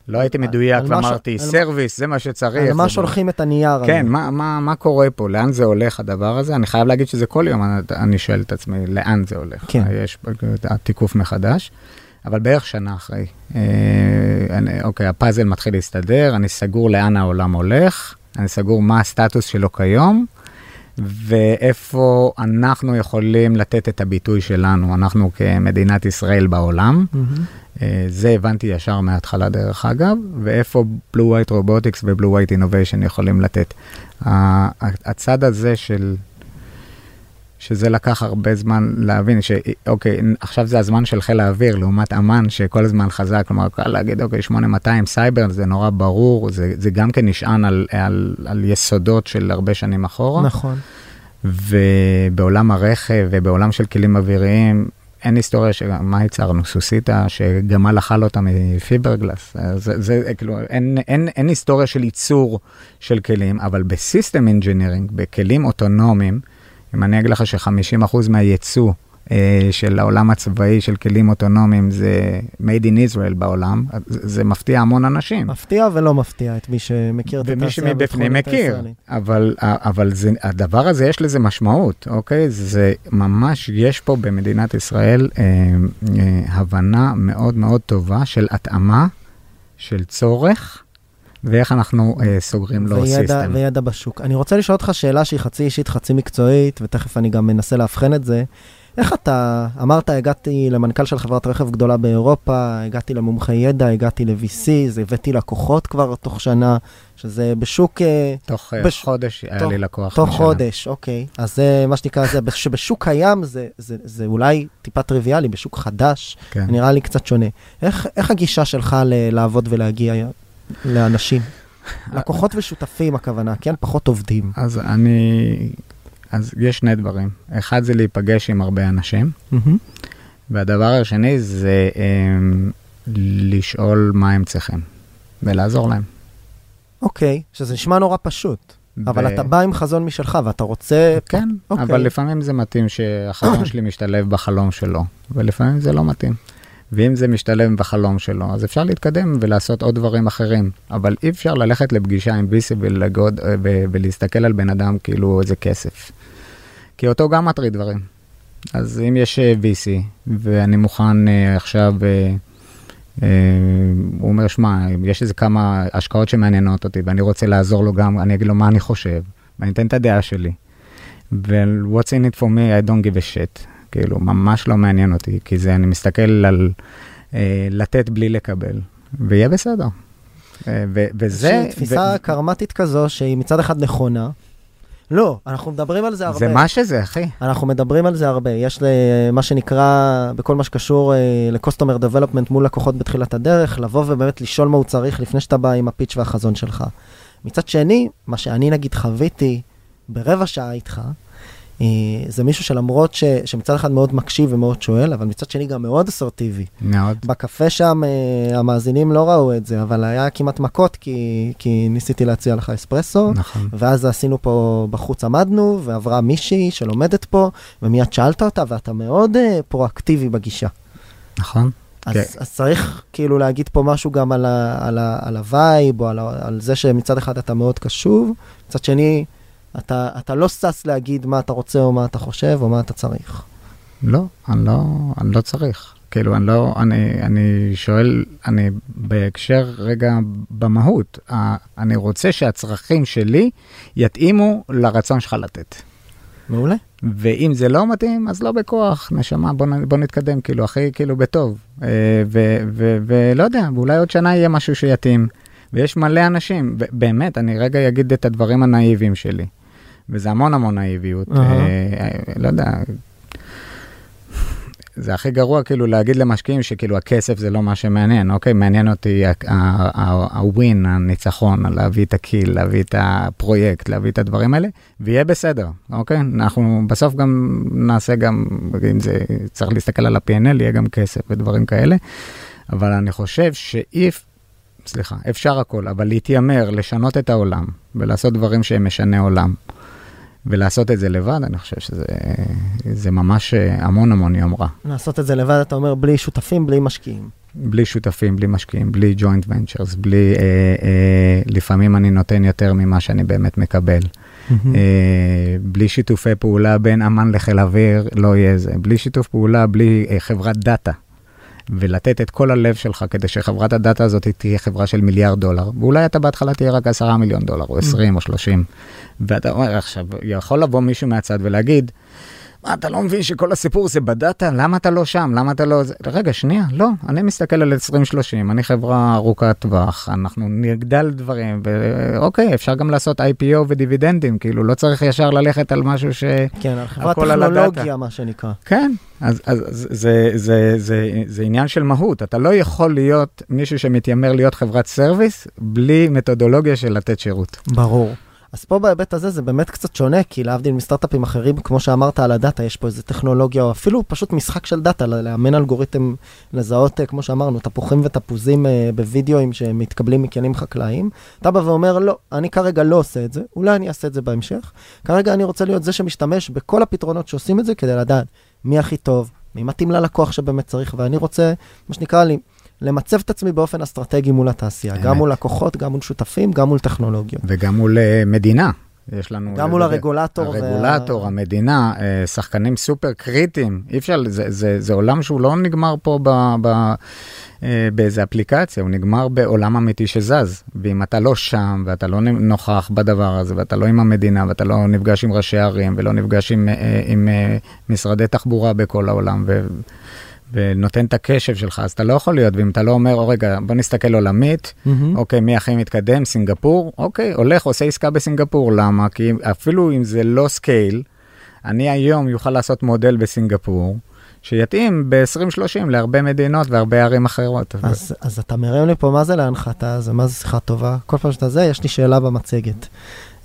לא הייתי מדויק ש- ואמרתי, על- service, זה מה שצריך. על מה שולחים את הנייר. כן, מה, מה, מה קורה פה? לאן זה הולך הדבר הזה? אני חייב להגיד שזה כל יום, אני, אני שואל את עצמי, לאן זה הולך? כן. יש תיקוף מחדש, אבל בערך שנה אחרי. אה, אני, אוקיי, הפאזל מתחיל להסתדר, אני סגור לאן העולם הולך, אני סגור מה הסטטוס שלו כיום, ואיפה אנחנו יכולים לתת את הביטוי שלנו, אנחנו כמדינת ישראל בעולם. אה, זה הבנתי ישר מההתחלה דרך אגב, ואיפה blue white robotics ו-blue white innovation יכולים לתת. הצד הזה של, שזה לקח הרבה זמן להבין, שאוקיי, עכשיו זה הזמן של חיל האוויר לעומת אמ"ן שכל הזמן חזק, כלומר קל להגיד אוקיי, 8200 סייבר זה נורא ברור, זה, זה גם כן נשען על, על, על יסודות של הרבה שנים אחורה. נכון. ובעולם הרכב ובעולם של כלים אוויריים, אין היסטוריה של מה ייצרנו, סוסיתא שגמל אכל אותה מפיברגלס. זה, זה כאילו, אין, אין, אין היסטוריה של ייצור של כלים, אבל ב system engineering, בכלים אוטונומיים, אם אני אגיד לך ש-50% מהייצוא אה, של העולם הצבאי של כלים אוטונומיים זה made in Israel בעולם, זה, זה מפתיע המון אנשים. מפתיע ולא מפתיע את מי שמכיר את ומי התעשייה שמבפנים הביטחונית מכיר. אבל, אבל זה, הדבר הזה יש לזה משמעות, אוקיי? זה ממש, יש פה במדינת ישראל אה, אה, הבנה מאוד מאוד טובה של התאמה, של צורך ואיך אנחנו אה, סוגרים לו וידע, סיסטם. וידע בשוק. אני רוצה לשאול אותך שאלה שהיא חצי אישית, חצי מקצועית, ותכף אני גם מנסה לאבחן את זה. איך אתה, אמרת, הגעתי למנכ"ל של חברת רכב גדולה באירופה, הגעתי למומחי ידע, הגעתי ל-VC, זה הבאתי לקוחות כבר תוך שנה, שזה בשוק, אה, תוך אה, בש- חודש היה תוך- לי לקוח. תוך משנה. חודש, אוקיי. אז זה מה שנקרא, זה, שבשוק קיים זה, זה, זה אולי טיפה טריוויאלי, בשוק חדש, כן. נראה לי קצת שונה. איך, איך הגישה שלך ל- לעבוד ולהגיע לאנשים? לקוחות ושותפים, הכוונה, כן? פחות עובדים. אז אני, אז יש שני דברים. אחד זה להיפגש עם הרבה אנשים, והדבר השני זה אמ, לשאול מה הם צריכים, ולעזור להם. אוקיי, שזה נשמע נורא פשוט, אבל אתה בא עם חזון משלך ואתה רוצה... כן, אוקיי. אבל לפעמים זה מתאים שהחלום שלי משתלב בחלום שלו, ולפעמים זה לא מתאים. ואם זה משתלב בחלום שלו, אז אפשר להתקדם ולעשות עוד דברים אחרים. אבל אי אפשר ללכת לפגישה עם VC ולגוד, אה, ולהסתכל על בן אדם כאילו איזה כסף. כי אותו גם מטריד דברים. אז אם יש אה, VC, ואני מוכן אה, עכשיו, אה, אה, הוא אומר, שמע, יש איזה כמה השקעות שמעניינות אותי, ואני רוצה לעזור לו גם, אני אגיד לו מה אני חושב, ואני אתן את הדעה שלי. ו-what's in it for me, I don't give a shit. כאילו, ממש לא מעניין אותי, כי זה, אני מסתכל על אה, לתת בלי לקבל, ויהיה בסדר. אה, ו- וזה... איזושהי תפיסה קרמטית כזו, שהיא מצד אחד נכונה. לא, אנחנו מדברים על זה הרבה. זה מה שזה, אחי. אנחנו מדברים על זה הרבה. יש מה שנקרא, בכל מה שקשור אה, ל-customer development מול לקוחות בתחילת הדרך, לבוא ובאמת לשאול מה הוא צריך לפני שאתה בא עם הפיץ' והחזון שלך. מצד שני, מה שאני נגיד חוויתי ברבע שעה איתך, זה מישהו שלמרות ש, שמצד אחד מאוד מקשיב ומאוד שואל, אבל מצד שני גם מאוד אסרטיבי. מאוד. בקפה שם אה, המאזינים לא ראו את זה, אבל היה כמעט מכות, כי, כי ניסיתי להציע לך אספרסו. נכון. ואז עשינו פה, בחוץ עמדנו, ועברה מישהי שלומדת פה, ומיד שאלת אותה, ואתה מאוד uh, פרואקטיבי בגישה. נכון. אז, כן. אז צריך כאילו להגיד פה משהו גם על, ה, על, ה, על ה vibe, או על, על זה שמצד אחד אתה מאוד קשוב, מצד שני, אתה, אתה לא שש להגיד מה אתה רוצה, או מה אתה חושב, או מה אתה צריך. לא, אני לא, אני לא צריך. כאילו, אני לא, אני, אני שואל, אני בהקשר רגע במהות, אני רוצה שהצרכים שלי יתאימו לרצון שלך לתת. מעולה. ואם זה לא מתאים, אז לא בכוח, נשמה, בוא, בוא נתקדם, כאילו, הכי כאילו בטוב. אה, ו- ו- ולא יודע, ואולי עוד שנה יהיה משהו שיתאים. ויש מלא אנשים, באמת, אני רגע אגיד את הדברים הנאיביים שלי. וזה המון המון נאיביות. אהה. אה, לא יודע, זה הכי גרוע כאילו להגיד למשקיעים שכאילו הכסף זה לא מה שמעניין, אוקיי? מעניין אותי הווין, הניצחון, להביא את הקיל, להביא את הפרויקט, להביא את הדברים האלה, ויהיה בסדר, אוקיי? אנחנו בסוף גם נעשה גם, אם זה צריך להסתכל על ה-P&L, יהיה גם כסף ודברים כאלה, אבל אני חושב שאי... סליחה, אפשר הכל, אבל להתיימר, לשנות את העולם ולעשות דברים שהם משני עולם. ולעשות את זה לבד, אני חושב שזה זה ממש אה, המון המון יומרה. לעשות את זה לבד, אתה אומר, בלי שותפים, בלי משקיעים. בלי שותפים, בלי משקיעים, בלי ג'וינט ונצ'רס, בלי... אה, אה, לפעמים אני נותן יותר ממה שאני באמת מקבל. אה, בלי שיתופי פעולה בין אמ"ן לחיל אוויר, לא יהיה זה. בלי שיתוף פעולה, בלי אה, חברת דאטה. ולתת את כל הלב שלך כדי שחברת הדאטה הזאת תהיה חברה של מיליארד דולר, ואולי אתה בהתחלה תהיה רק עשרה מיליון דולר, או עשרים, או שלושים. ואתה אומר עכשיו, יכול לבוא מישהו מהצד ולהגיד, מה, אתה לא מבין שכל הסיפור זה בדאטה? למה אתה לא שם? למה אתה לא... זה-" רגע, שנייה, לא, אני מסתכל על 2030, אני חברה ארוכת טווח, אנחנו נגדל דברים, ואוקיי, אפשר גם לעשות IPO ודיבידנדים, כאילו, לא צריך ישר ללכת על משהו ש... כן, על חברת. טכנולוגיה, מה שנקרא. כן, אז, אז אז זה, זה, זה, זה עניין של מהות. אתה לא יכול להיות מישהו שמתיימר להיות חברת service בלי מתודולוגיה של לתת שירות. ברור. אז פה בהיבט הזה זה באמת קצת שונה, כי להבדיל מסטארט-אפים אחרים, כמו שאמרת על הדאטה, יש פה איזה טכנולוגיה, או אפילו פשוט משחק של דאטה, לאמן אלגוריתם, לזהות, אה, כמו שאמרנו, תפוחים ותפוזים אה, בווידאוים שמתקבלים מכלים חקלאיים. אתה בא ואומר, לא, אני כרגע לא עושה את זה, אולי אני אעשה את זה בהמשך. כרגע אני רוצה להיות זה שמשתמש בכל הפתרונות שעושים את זה, כדי לדעת מי הכי טוב, מי מתאים ללקוח שבאמת צריך, ואני רוצה, מה שנקרא לי, למצב את עצמי באופן אסטרטגי מול התעשייה, גם. מול לקוחות, גם מול שותפים, גם מול טכנולוגיות. וגם מול אה, מדינה. יש לנו... גם מול לדבר- הרגולטור וה- הרגולטור, המדינה, אה, שחקנים סופר קריטיים. אי אפשר, זה, זה, זה עולם שהוא לא נגמר פה ב, ב, אה, באיזה אפליקציה, הוא נגמר בעולם אמיתי שזז. ואם אתה לא שם, ואתה לא נוכח בדבר הזה, ואתה לא עם המדינה, ואתה לא נפגש עם ראשי ערים, ולא נפגש עם, עם אה, משרדי תחבורה בכל העולם, ו... ונותן את הקשב שלך, אז אתה לא יכול להיות, ואם אתה לא אומר, "או, רגע, בוא נסתכל עולמית, מהמם. אוקיי, מי הכי מתקדם? סינגפור? אוקיי, הולך, עושה עסקה בסינגפור. למה? כי אפילו אם זה לא scale, אני היום יוכל לעשות מודל בסינגפור, שיתאים ב-2030 להרבה מדינות והרבה ערים אחרות. אז, אז אתה מרים לי פה מה זה להנחתה, זה מה זה שיחה טובה. כל פעם שאתה זה, יש לי שאלה במצגת.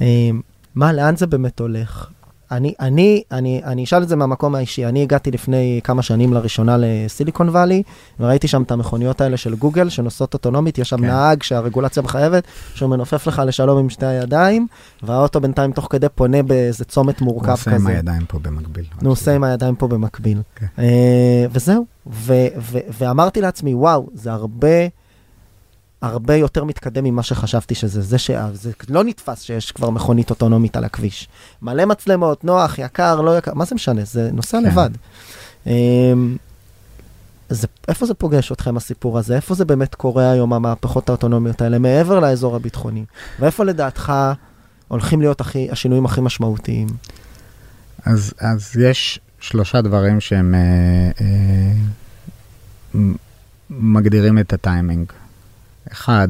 אה, מה, לאן זה באמת הולך? אני, אני, אני, אני אשאל את זה מהמקום האישי. אני הגעתי לפני כמה שנים לראשונה לסיליקון וואלי, וראיתי שם את המכוניות האלה של גוגל שנוסעות אוטונומית, יש שם כן. נהג שהרגולציה מחייבת, שהוא מנופף לך לשלום עם שתי הידיים, והאוטו בינתיים תוך כדי פונה באיזה צומת הוא מורכב עושה עם כזה. הידיים פה במקביל. הוא עושה עם הידיים פה במקביל. כן. אה, וזהו. ו- ו- ואמרתי לעצמי, וואו, זה הרבה, הרבה יותר מתקדם ממה שחשבתי שזה. זה ש... זה לא נתפס שיש כבר מכונית אוטונומית על הכביש. מלא מצלמות, נוח, יקר, לא יקר, מה זה משנה? זה נוסע כן. לבד. אה, זה, איפה זה פוגש אתכם הסיפור הזה? איפה זה באמת קורה היום, המהפכות האוטונומיות האלה, מעבר לאזור הביטחוני? ואיפה לדעתך הולכים להיות הכי, השינויים הכי משמעותיים? אז, אז יש שלושה דברים שהם אה, אה, מגדירים את הטיימינג. אחד,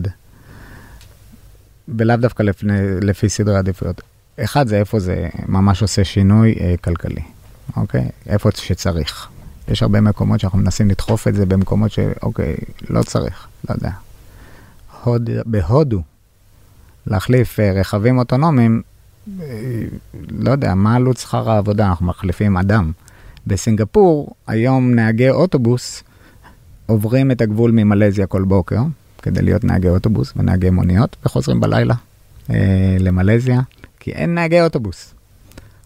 ולאו דווקא לפני, לפי סדרי עדיפויות. אחד זה איפה זה ממש עושה שינוי אה, כלכלי, אוקיי? איפה שצריך. יש הרבה מקומות שאנחנו מנסים לדחוף את זה במקומות שאוקיי, לא צריך, לא יודע. הוד, בהודו, להחליף אה, רכבים אוטונומיים, אה, לא יודע, מה עלות שכר העבודה? אנחנו מחליפים אדם. בסינגפור, היום נהגי אוטובוס עוברים את הגבול ממלזיה כל בוקר, כדי להיות נהגי אוטובוס ונהגי מוניות, וחוזרים בלילה אה, למלזיה, כי אין נהגי אוטובוס.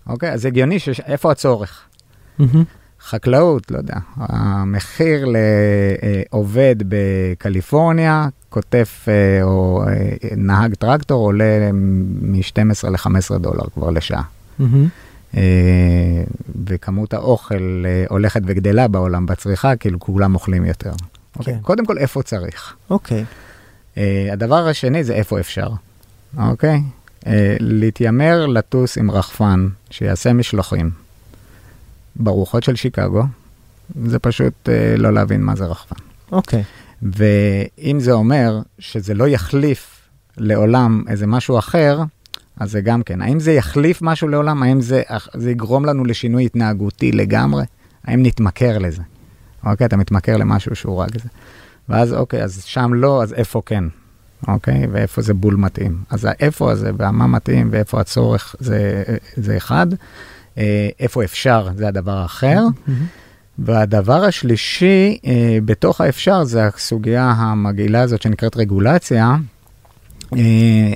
אוקיי? אז הגיוני, שיש, איפה הצורך? חקלאות, לא יודע, המחיר לעובד בקליפורניה, כותף אה, או אה, נהג טרקטור עולה מ-12 ל-15 דולר כבר לשעה. אה, וכמות האוכל אה, הולכת וגדלה בעולם בצריכה, כאילו כולם אוכלים יותר. אוקיי? כן. קודם כל, איפה צריך? אוקיי. אה, הדבר השני זה איפה אפשר, אוקיי? אה, להתיימר לטוס עם רחפן שיעשה משלוחים ברוחות של שיקגו, זה פשוט אה, לא להבין מה זה רחפן. אוקיי. ואם זה אומר שזה לא יחליף לעולם איזה משהו אחר, אז זה גם כן. האם זה יחליף משהו לעולם? האם זה, זה יגרום לנו לשינוי התנהגותי לגמרי? האם נתמכר לזה? אוקיי, אתה מתמכר למשהו שהוא רק זה. ואז אוקיי, אז שם לא, אז איפה כן? אוקיי, ואיפה זה בול מתאים. אז האיפה הזה והמה מתאים ואיפה הצורך זה, זה אחד. אה, איפה אפשר זה הדבר האחר. מהמם. והדבר השלישי, אה, בתוך האפשר, זה הסוגיה המגעילה הזאת שנקראת רגולציה, אה,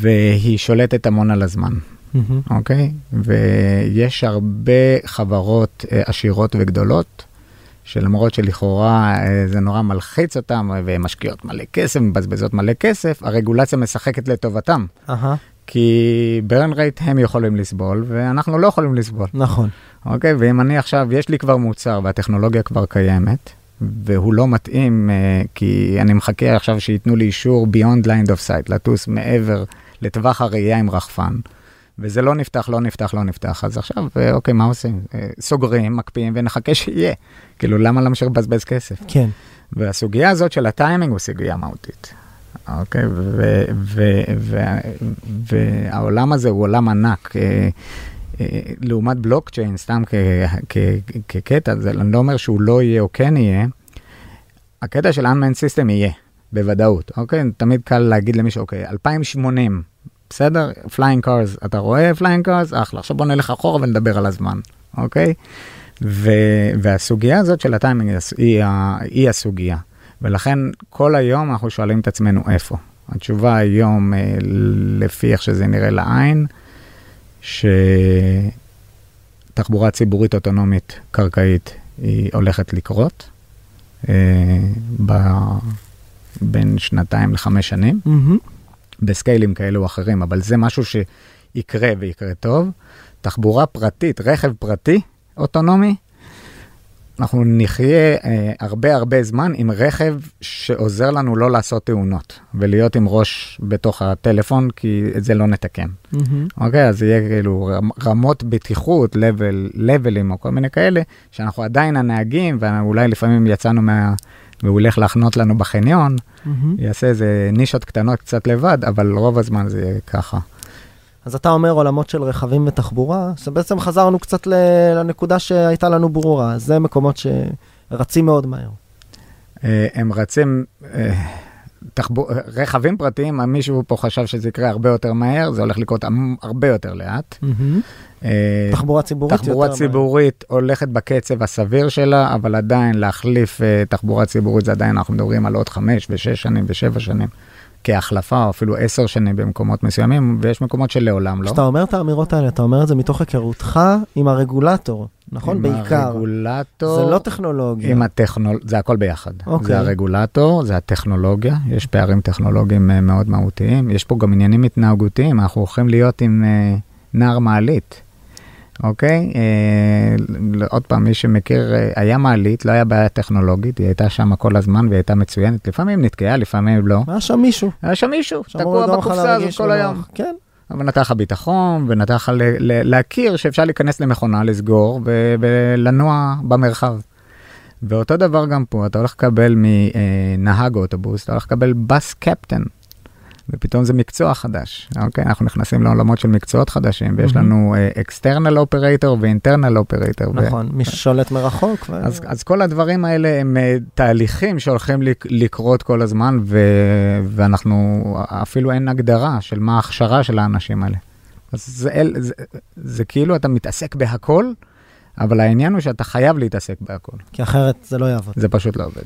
והיא שולטת המון על הזמן, מהמם. אוקיי? ויש הרבה חברות אה, עשירות וגדולות, שלמרות שלכאורה אה, זה נורא מלחיץ אותם, והן משקיעות מלא כסף, מבזבזות מלא כסף, הרגולציה משחקת לטובתם. אהה, כי ברן רייט הם יכולים לסבול, ואנחנו לא יכולים לסבול. נכון. אוקיי, ואם אני עכשיו, יש לי כבר מוצר והטכנולוגיה כבר קיימת, והוא לא מתאים, אה, כי אני מחכה עכשיו שייתנו לי אישור beyond line of sight, לטוס מעבר לטווח הראייה עם רחפן, וזה לא נפתח, לא נפתח, לא נפתח, אז עכשיו, אה, אוקיי, מה עושים? אה, סוגרים, מקפיאים ונחכה שיהיה. כאילו, למה להמשיך לבזבז כסף? כן. והסוגיה הזאת של הטיימינג הוא סוגיה מהותית. אוקיי, והעולם הזה הוא עולם ענק. אה, לעומת בלוקצ'יין, סתם כקטע, אני לא אומר שהוא לא יהיה או כן יהיה, הקטע של Unmanned System יהיה, בוודאות, אוקיי? תמיד קל להגיד למישהו, אוקיי, 2080, בסדר? Flying Cars, אתה רואה Flying Cars? אחלה, עכשיו בוא נלך אחורה ונדבר על הזמן, אוקיי? ו- והסוגיה הזאת של הטיימינג היא, היא, הסוגיה. ולכן כל היום אנחנו שואלים את עצמנו איפה. התשובה היום, אה, לפי איך שזה נראה לעין, שתחבורה ציבורית אוטונומית קרקעית היא הולכת לקרות אה, ב... בין שנתיים לחמש שנים, מהמם. בסקיילים כאלו או אחרים, אבל זה משהו שיקרה ויקרה טוב. תחבורה פרטית, רכב פרטי אוטונומי, אנחנו נחיה אה, הרבה הרבה זמן עם רכב שעוזר לנו לא לעשות תאונות ולהיות עם ראש בתוך הטלפון, כי את זה לא נתקן. מהמם. אוקיי, אז יהיה כאילו רמ- רמות בטיחות, לבל, לבלים או כל מיני כאלה, שאנחנו עדיין הנהגים, ואולי לפעמים יצאנו מה... והוא ילך להחנות לנו בחניון, מהמם. יעשה איזה נישות קטנות קצת לבד, אבל רוב הזמן זה יהיה ככה. אז אתה אומר עולמות של רכבים ותחבורה, שבעצם חזרנו קצת לנקודה שהייתה לנו ברורה. זה מקומות שרצים מאוד מהר. אה, הם רצים, אה, תחבור, רכבים פרטיים, מישהו פה חשב שזה יקרה הרבה יותר מהר, זה הולך לקרות הרבה יותר לאט. אה, תחבורה ציבורית תחבורה ציבורית הולכת בקצב הסביר שלה, אבל עדיין להחליף אה, תחבורה ציבורית זה עדיין, אנחנו מדברים על עוד חמש ושש שנים ושבע שנים כהחלפה, או אפילו עשר שנים במקומות מסוימים, ויש מקומות שלעולם לא. כשאתה אומר את האמירות האלה, אתה אומר את זה מתוך היכרותך עם הרגולטור, נכון? עם בעיקר. הרגולטור, זה לא טכנולוגיה. עם הטכנול... זה הכל ביחד. אוקיי. זה הרגולטור, זה הטכנולוגיה, יש פערים טכנולוגיים אה, מאוד מהותיים, יש פה גם עניינים התנהגותיים, אנחנו הולכים להיות עם אה, נער מעלית. אוקיי? אה, עוד פעם, מי שמכיר, אה, היה מעלית, לא היה בעיה טכנולוגית, היא הייתה שם כל הזמן והיא הייתה מצוינת. לפעמים נתקעה, לפעמים לא. היה שם מישהו. היה שם מישהו, תקוע בקופסה הזאת כל לא היום. נוח. כן. אבל נתן לך ביטחון, ונתן לך להכיר שאפשר להיכנס למכונה, לסגור ולנוע במרחב. ואותו דבר גם פה, אתה הולך לקבל נהג אוטובוס, אתה הולך לקבל bus captain, ופתאום זה מקצוע חדש, אוקיי? אנחנו נכנסים לעולמות של מקצועות חדשים, ויש. לנו external operator ו internal operator. נכון, מי ששולט מרחוק. ו- אז, אז כל הדברים האלה הם אה, תהליכים שהולכים לק- לקרות כל הזמן, ו, ואנחנו, אפילו אין הגדרה של מה ההכשרה של האנשים האלה. אז זה, אל- זה, זה כאילו אתה מתעסק בהכל, אבל העניין הוא שאתה חייב להתעסק בהכל. כי אחרת זה לא יעבוד. זה פשוט לא עובד.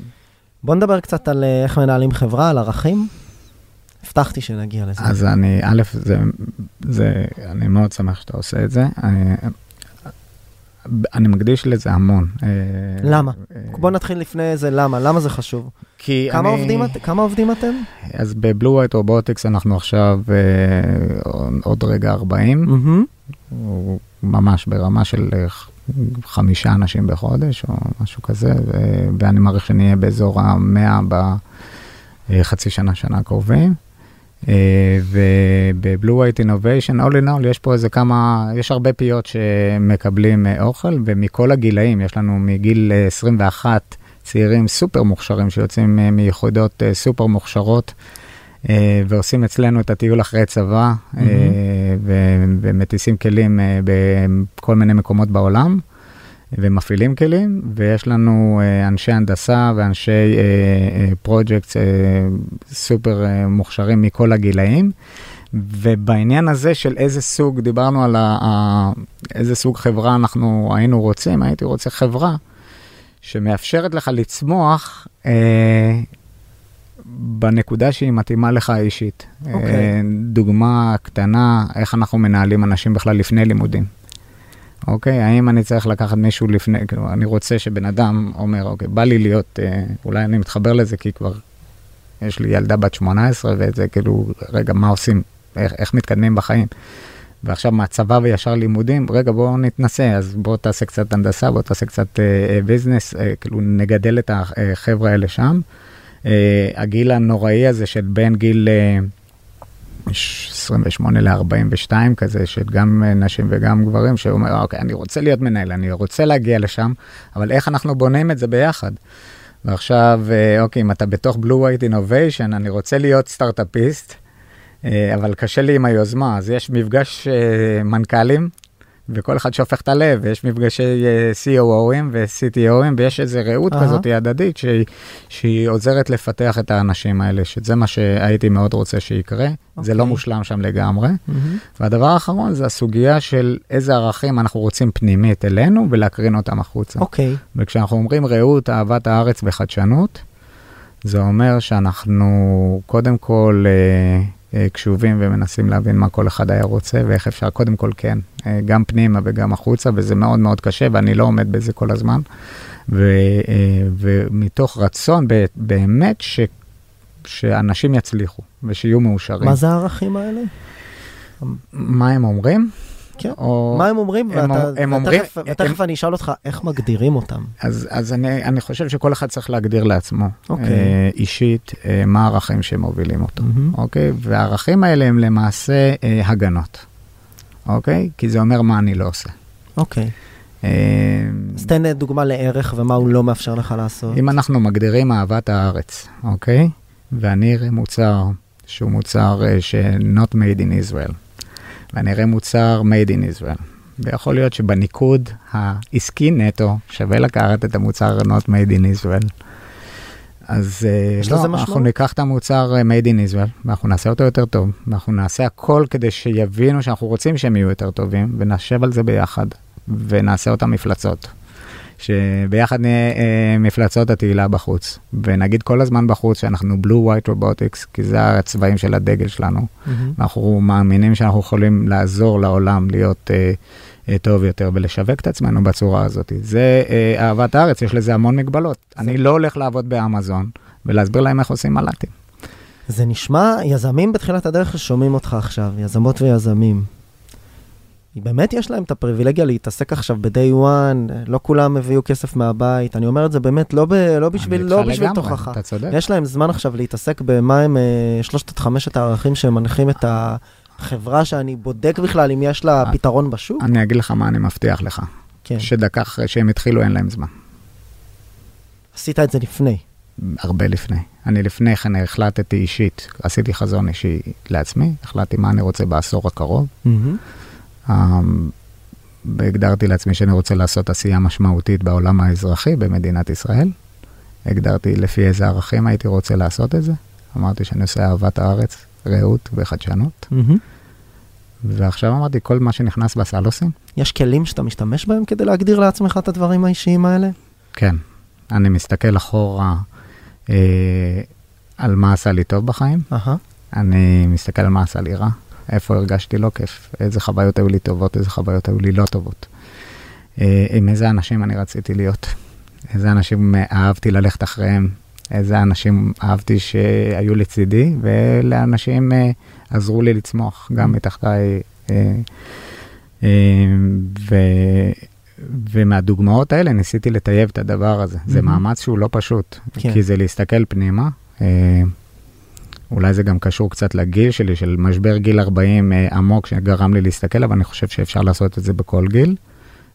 בוא נדבר קצת על אה, איך מנהלים חברה, על ערכים. הבטחתי שנגיע לזה. אז אני, א', זה, זה, אני מאוד שמח שאתה עושה את זה. אני, אני מקדיש לזה המון. אה, למה? אה, בוא נתחיל לפני זה, למה? למה זה חשוב? כי כמה אני... עובדים כמה עובדים אתם? אז ב Blue White Robotics אנחנו עכשיו אה, עוד רגע 40, מהמם. הוא ממש ברמה של חמישה אנשים בחודש או משהו כזה, ו- ואני מעריך שנהיה באזור המאה בחצי שנה, שנה הקרובים. אה, וב Blue White Innovation, all in all, יש פה איזה כמה, יש הרבה פיות שמקבלים אה, אוכל, ומכל הגילאים, יש לנו מגיל אה, 21 צעירים סופר מוכשרים שיוצאים אה, מיחידות אה, סופר מוכשרות. אה, ועושים אצלנו את הטיול אחרי צבא, אה, ו- ומטיסים כלים אה, בכל מיני מקומות בעולם, ומפעילים כלים, ויש לנו אה, אנשי הנדסה ואנשי פרויקט סופר אה, מוכשרים מכל הגילאים. ובעניין הזה של איזה סוג, דיברנו על ה- ה- איזה סוג חברה אנחנו היינו רוצים, הייתי רוצה חברה שמאפשרת לך לצמוח אה, בנקודה שהיא מתאימה לך אישית. אוקיי. אה, דוגמה קטנה, איך אנחנו מנהלים אנשים בכלל לפני לימודים. אוקיי, האם אני צריך לקחת מישהו לפני, כאילו, אני רוצה שבן אדם אומר, אוקיי, בא לי להיות, אה, אולי אני מתחבר לזה כי כבר יש לי ילדה בת 18 וזה כאילו, רגע, מה עושים? איך, איך מתקדמים בחיים? ועכשיו מהצבא וישר לימודים, רגע בוא נתנסה, אז בוא תעשה קצת הנדסה, בוא תעשה קצת אה, ביזנס, אה, כאילו נגדל את החבר'ה האלה שם. אה, הגיל הנוראי הזה של בין גיל אה, 28 ל-42 כזה, של גם אה, נשים וגם גברים, שאומר, אוקיי, אני רוצה להיות מנהל, אני רוצה להגיע לשם, אבל איך אנחנו בונים את זה ביחד? ועכשיו, אה, אוקיי, אם אתה בתוך Blue White Innovation, אני רוצה להיות סטארט-אפיסט, אה, אבל קשה לי עם היוזמה, אז יש מפגש מנכ"לים, וכל אחד שהופך את הלב, ויש מפגשי אה, COOים ו-CTOים, ויש איזו רעות אהה. כזאת הדדית שהיא, שהיא עוזרת לפתח את האנשים האלה, שזה מה שהייתי מאוד רוצה שיקרה. זה לא אוקיי. מושלם שם לגמרי. מהמם. והדבר האחרון זה הסוגיה של איזה ערכים אנחנו רוצים פנימית אלינו ולהקרין אותם החוצה. אוקיי. וכשאנחנו אומרים רעות, אהבת הארץ וחדשנות, זה אומר שאנחנו קודם כל אה, קשובים ומנסים להבין מה כל אחד היה רוצה ואיך אפשר קודם כל כן, אה, גם פנימה וגם החוצה, וזה מאוד מאוד קשה ואני לא עומד בזה כל הזמן. ו, אה, ומתוך רצון באמת שאנשים יצליחו ושיהיו מאושרים. מה זה הערכים האלה? מה הם אומרים? כן. או... מה הם אומרים? הם ואתה- הם אומרים- ותכף- ותכף אני אשאל אותך איך מגדירים אותם. אז, אז אני, אני חושב שכל אחד צריך להגדיר לעצמו, אוקיי. אה, אישית, אה, מה הערכים שמובילים אותו, מהמם. אוקיי? והערכים האלה הם למעשה אה, הגנות, אוקיי? כי זה אומר מה אני לא עושה. אוקיי. אה, אז תן דוגמה לערך ומה הוא לא מאפשר לך לעשות. אם אנחנו מגדירים אהבת הארץ, אוקיי? ואני מוצר שהוא מוצר אה, ש-not made in Israel, ואני אראה מוצר made in Israel, ויכול להיות שבניקוד העסקי נטו שווה לקחת את המוצר not made in Israel. אז אה, לא, אנחנו? ניקח את המוצר אה, made in Israel, ואנחנו נעשה אותו יותר טוב, ואנחנו נעשה הכל כדי שיבינו שאנחנו רוצים שהם יהיו יותר טובים, ונשב על זה ביחד, ונעשה אותם מפלצות. שביחד נהיה אה, מפלצות התהילה בחוץ, ונגיד כל הזמן בחוץ שאנחנו blue white robotics, כי זה הצבעים של הדגל שלנו. מהמם. אנחנו מאמינים שאנחנו יכולים לעזור לעולם להיות אה, אה, טוב יותר ולשווק את עצמנו בצורה הזאת. זה אה, אהבת הארץ, יש לזה המון מגבלות. אני לא הולך לעבוד באמזון ולהסביר להם איך עושים מל"טים. זה נשמע, יזמים בתחילת הדרך ששומעים אותך עכשיו, יזמות ויזמים. באמת יש להם את הפריבילגיה להתעסק עכשיו ב-day one, לא כולם הביאו כסף מהבית, אני אומר את זה באמת לא, ב, לא בשביל, לא בשביל תוכחה. אתה צודק. יש להם זמן עכשיו להתעסק במה הם אה, שלושת עד חמשת הערכים שמנחים את החברה שאני בודק בכלל אם יש לה אה, פתרון בשוק. אני אגיד לך מה אני מבטיח לך, כן, שדקה אחרי שהם התחילו אין להם זמן. עשית את זה לפני. הרבה לפני. אני לפני כן החלטתי אישית, עשיתי חזון אישי לעצמי, החלטתי מה אני רוצה בעשור הקרוב. אמ, והגדרתי לעצמי שאני רוצה לעשות עשייה משמעותית בעולם האזרחי במדינת ישראל. הגדרתי לפי איזה ערכים הייתי רוצה לעשות את זה. אמרתי שאני עושה אהבת הארץ, רעות וחדשנות. ועכשיו אמרתי, כל מה שנכנס בסל עושים? יש כלים שאתה משתמש בהם כדי להגדיר לעצמך את הדברים האישיים האלה? כן. אני מסתכל אחורה אה, על מה עשה לי טוב בחיים, אהה. אני מסתכל על מה עשה לי רע, איפה הרגשתי לא כיף, איזה חוויות היו לי טובות, איזה חוויות היו לי לא טובות. אה, עם איזה אנשים אני רציתי להיות, איזה אנשים אה, אהבתי ללכת אחריהם, איזה אנשים אהבתי שהיו לצידי, ולאנשים אה, עזרו לי לצמוח, גם מתחתיי. אה, אה, ו... ומהדוגמאות האלה ניסיתי לטייב את הדבר הזה. זה מהמם. מאמץ שהוא לא פשוט, כן. כי זה להסתכל פנימה. אה, אולי זה גם קשור קצת לגיל שלי, של משבר גיל 40 אה, עמוק שגרם לי להסתכל, אבל אני חושב שאפשר לעשות את זה בכל גיל,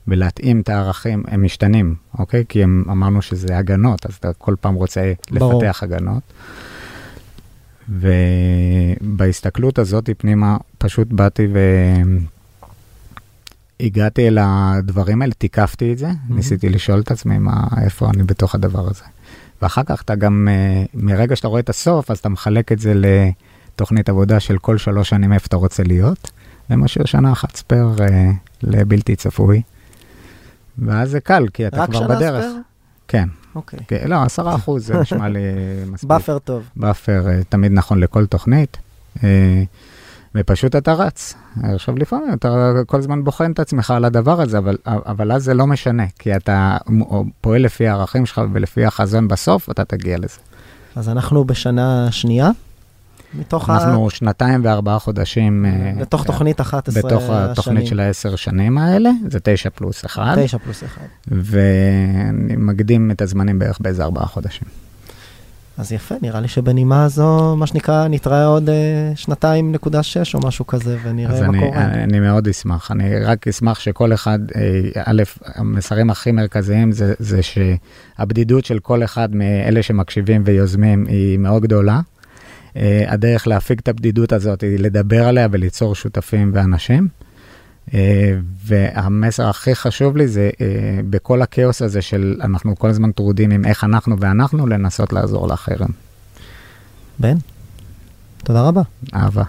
ולהתאים את הערכים, הם משתנים, אוקיי? כי הם, אמרנו שזה הגנות, אז אתה כל פעם רוצה ברור. לפתח הגנות. ובהסתכלות הזאת פנימה, פשוט באתי והגעתי אל הדברים האלה, תיקפתי את זה, ניסיתי לשאול את עצמי מה, איפה אני בתוך הדבר הזה. ואחר כך אתה גם, אה, מרגע שאתה רואה את הסוף, אז אתה מחלק את זה לתוכנית עבודה של כל שלוש שנים איפה אתה רוצה להיות, ומשאיר שנה אחת spare אה, לבלתי צפוי. ואז זה קל, כי אתה רק כבר שנה בדרך. spare? כן, אוקיי. לא, עשרה אחוז זה נשמע לי מספיק. buffer טוב. buffer אה, תמיד נכון לכל תוכנית, ופשוט אתה רץ. עכשיו לפעמים אתה כל הזמן בוחן את עצמך על הדבר הזה, אבל, אבל אז זה לא משנה, כי אתה פועל לפי הערכים שלך ולפי החזון בסוף, אתה תגיע לזה. אז אנחנו בשנה שנייה, מתוך ה... אנחנו שנתיים וארבעה חודשים אה, בתוך תוכנית 11 בתוך התוכנית של העשר שנים האלה, זה תשע פלוס אחד, 9 פלוס 1. ואני מקדים את הזמנים בערך באיזה ארבעה חודשים. אז יפה, נראה לי שבנימה הזו, מה שנקרא, נתראה עוד אה, שנתיים נקודה שש או משהו כזה, ונראה מה אני, קורה. אני מאוד אשמח. אני רק אשמח שכל אחד, אה, א', המסרים הכי מרכזיים זה, זה שהבדידות של כל אחד מאלה שמקשיבים ויוזמים היא מאוד גדולה. אה, הדרך להפיג את הבדידות הזאת היא לדבר עליה וליצור שותפים ואנשים. אה, והמסר הכי חשוב לי זה אה, בכל הכאוס הזה של אנחנו כל הזמן טרודים עם איך אנחנו ואנחנו, לנסות לעזור לאחרים. בן, תודה רבה. אהבה.